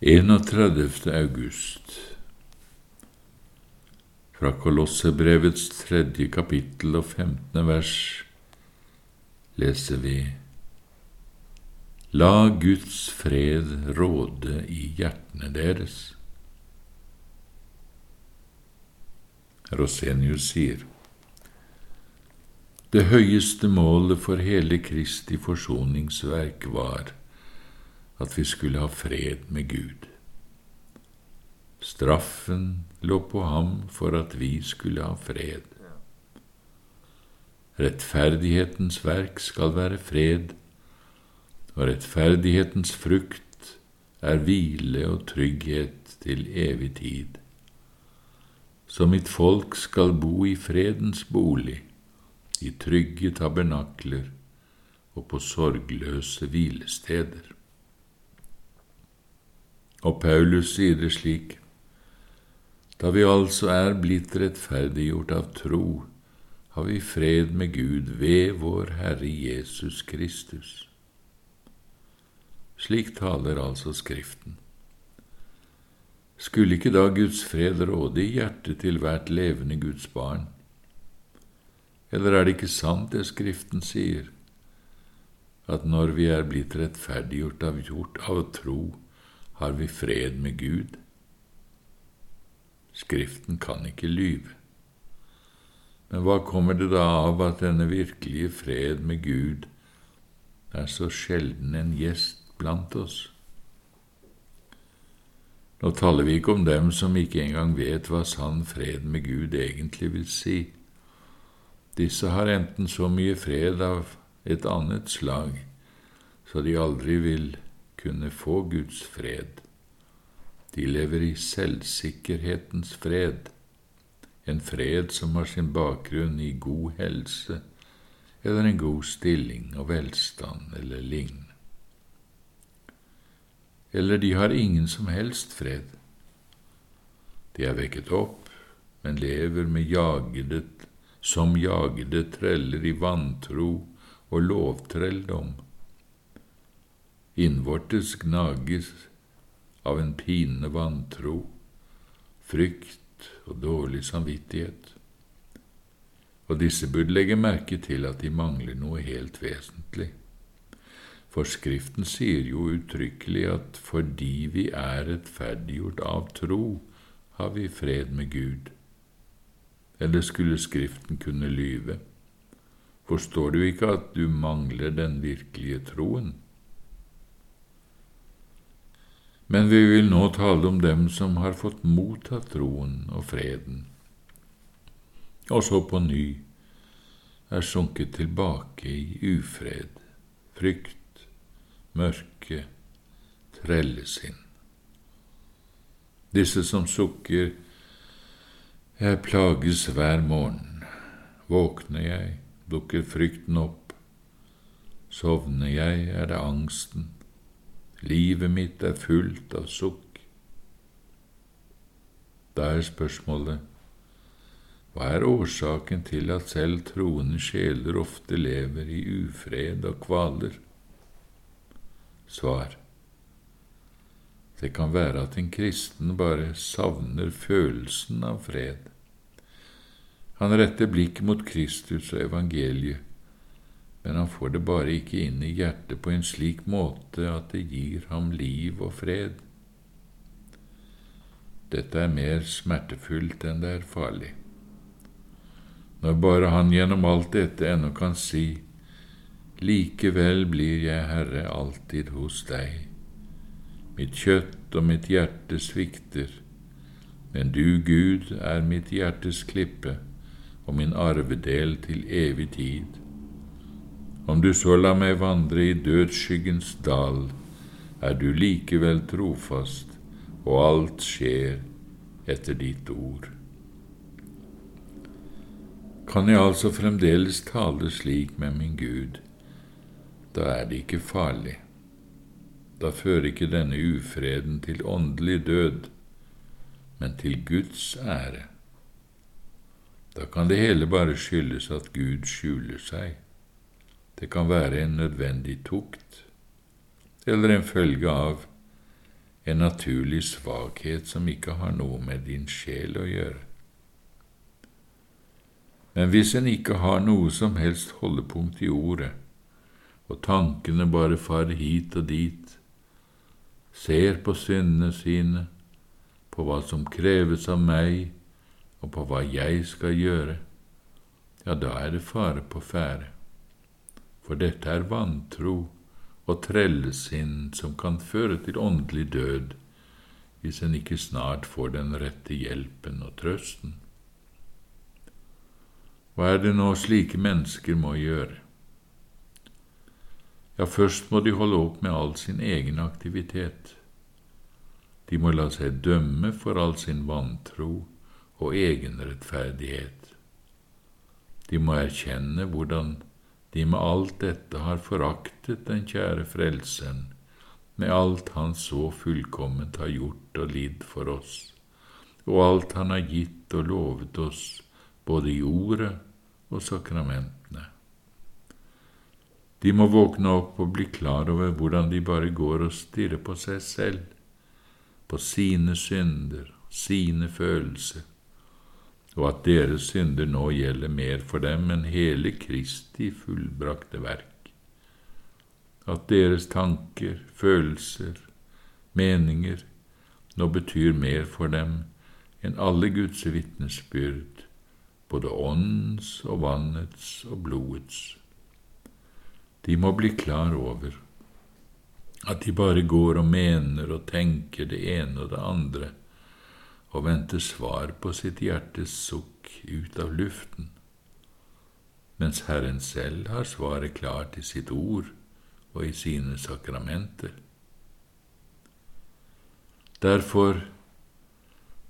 31. august Fra Kolossebrevets tredje kapittel og femtende vers leser vi La Guds fred råde i hjertene deres. Rosenius sier Det høyeste målet for hele Kristi forsoningsverk var at vi skulle ha fred med Gud. Straffen lå på ham for at vi skulle ha fred. Rettferdighetens verk skal være fred, og rettferdighetens frukt er hvile og trygghet til evig tid. Så mitt folk skal bo i fredens bolig, i trygge tabernakler og på sorgløse hvilesteder. Og Paulus sier det slik, da vi altså er blitt rettferdiggjort av tro, har vi fred med Gud ved vår Herre Jesus Kristus. Slik taler altså Skriften. Skulle ikke da Guds fred råde i hjertet til hvert levende Guds barn? Eller er det ikke sant det Skriften sier, at når vi er blitt rettferdiggjort av, gjort av tro, har vi fred med Gud. Skriften kan ikke lyve. Men hva kommer det da av at denne virkelige fred med Gud er så sjelden en gjest blant oss? Nå taler vi ikke om dem som ikke engang vet hva sann fred med Gud egentlig vil si. Disse har enten så mye fred av et annet slag, så de aldri vil kunne få Guds fred. De lever i selvsikkerhetens fred, en fred som har sin bakgrunn i god helse eller en god stilling og velstand eller lign. Eller de har ingen som helst fred. De er vekket opp, men lever med jagede, som jagede treller i vantro og lovtrelldom innvortes gnages av en pinende vantro, frykt og dårlig samvittighet. Og disse burde legge merke til at de mangler noe helt vesentlig. For Skriften sier jo uttrykkelig at fordi vi er rettferdiggjort av tro, har vi fred med Gud. Eller skulle Skriften kunne lyve? Forstår du ikke at du mangler den virkelige troen? Men vi vil nå tale om dem som har fått mottatt troen og freden, og så på ny er sunket tilbake i ufred, frykt, mørke, trellesinn. Disse som sukker, jeg plages hver morgen. Våkner jeg, dukker frykten opp. Sovner jeg, er det angsten. Livet mitt er fullt av sukk. Da er spørsmålet hva er årsaken til at selv troende sjeler ofte lever i ufred og kvaler? Svar Det kan være at en kristen bare savner følelsen av fred. Han retter blikket mot Kristus og evangeliet men han får det bare ikke inn i hjertet på en slik måte at det gir ham liv og fred. Dette er mer smertefullt enn det er farlig. Når bare han gjennom alt dette ennå kan si, Likevel blir jeg, Herre, alltid hos deg. Mitt kjøtt og mitt hjerte svikter, men du, Gud, er mitt hjertes klippe og min arvedel til evig tid. Om du så lar meg vandre i dødsskyggens dal, er du likevel trofast, og alt skjer etter ditt ord. Kan jeg altså fremdeles tale slik med min Gud, da er det ikke farlig. Da fører ikke denne ufreden til åndelig død, men til Guds ære. Da kan det hele bare skyldes at Gud skjuler seg. Det kan være en nødvendig tukt eller en følge av en naturlig svakhet som ikke har noe med din sjel å gjøre. Men hvis en ikke har noe som helst holdepunkt i ordet, og tankene bare farer hit og dit, ser på syndene sine, på hva som kreves av meg, og på hva jeg skal gjøre, ja, da er det fare på ferde. For dette er vantro og trellesinn som kan føre til åndelig død hvis en ikke snart får den rette hjelpen og trøsten. Hva er det nå slike mennesker må gjøre? Ja, først må de holde opp med all sin egen aktivitet. De må la seg dømme for all sin vantro og egenrettferdighet. De må erkjenne hvordan de med alt dette har foraktet den kjære Frelseren, med alt Han så fullkomment har gjort og lidd for oss, og alt Han har gitt og lovet oss, både i ordet og sakramentene. De må våkne opp og bli klar over hvordan de bare går og stirrer på seg selv, på sine synder, sine følelser, og at deres synder nå gjelder mer for dem enn hele Kristi fullbrakte verk, at deres tanker, følelser, meninger nå betyr mer for dem enn alle Guds vitnesbyrd, både åndens og vannets og blodets. De må bli klar over at de bare går og mener og tenker det ene og det andre, og vente svar på sitt hjertes sukk ut av luften, mens Herren selv har svaret klart i sitt ord og i sine sakramenter. Derfor,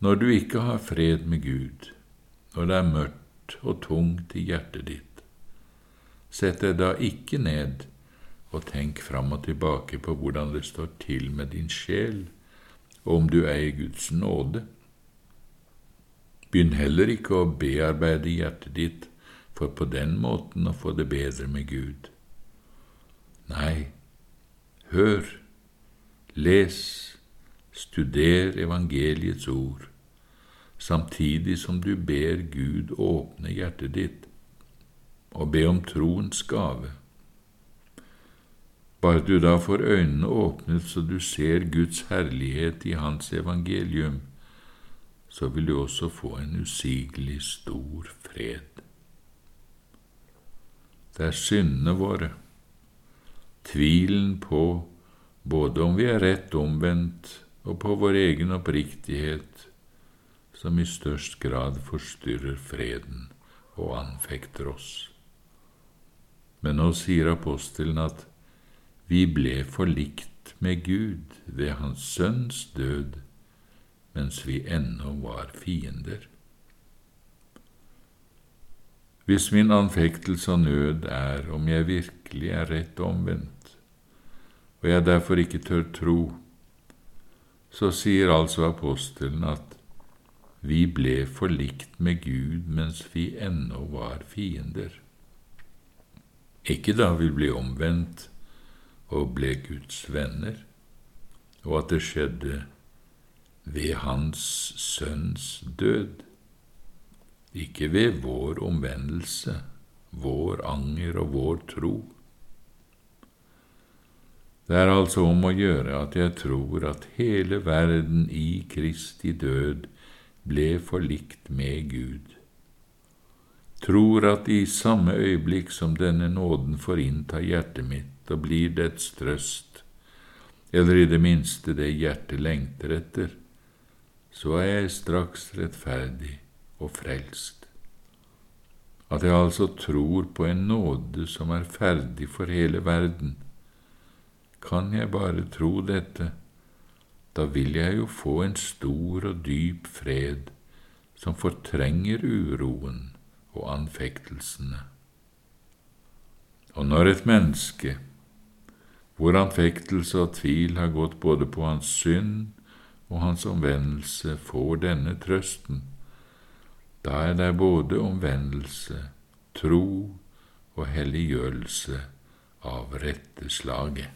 når du ikke har fred med Gud, når det er mørkt og tungt i hjertet ditt, sett deg da ikke ned og tenk fram og tilbake på hvordan det står til med din sjel, og om du eier Guds nåde. Begynn heller ikke å bearbeide hjertet ditt for på den måten å få det bedre med Gud. Nei, hør, les, studer evangeliets ord, samtidig som du ber Gud åpne hjertet ditt, og be om troens gave. Bare du da får øynene åpnet så du ser Guds herlighet i Hans evangelium, så vil du også få en usigelig stor fred. Det er syndene våre, tvilen på både om vi er rett omvendt og på vår egen oppriktighet, som i størst grad forstyrrer freden og anfekter oss. Men nå sier apostelen at vi ble forlikt med Gud ved Hans Sønns død mens vi ennå var fiender. Hvis min anfektelse og nød er om jeg virkelig er rett omvendt, og jeg derfor ikke tør tro, så sier altså apostelen at vi ble forlikt med Gud mens vi ennå var fiender. Ikke da vi ble omvendt og ble Guds venner, og at det skjedde ved Hans Sønns død, ikke ved vår omvendelse, vår anger og vår tro. Det er altså om å gjøre at jeg tror at hele verden i Kristi død ble forlikt med Gud. Tror at i samme øyeblikk som denne nåden får innta hjertet mitt og blir dets trøst, eller i det minste det hjertet lengter etter, så er jeg straks rettferdig og frelst. At jeg altså tror på en nåde som er ferdig for hele verden. Kan jeg bare tro dette, da vil jeg jo få en stor og dyp fred som fortrenger uroen og anfektelsene. Og når et menneske, hvor anfektelse og tvil har gått både på hans synd og hans omvendelse får denne trøsten, da er det både omvendelse, tro og helliggjørelse av rette slaget.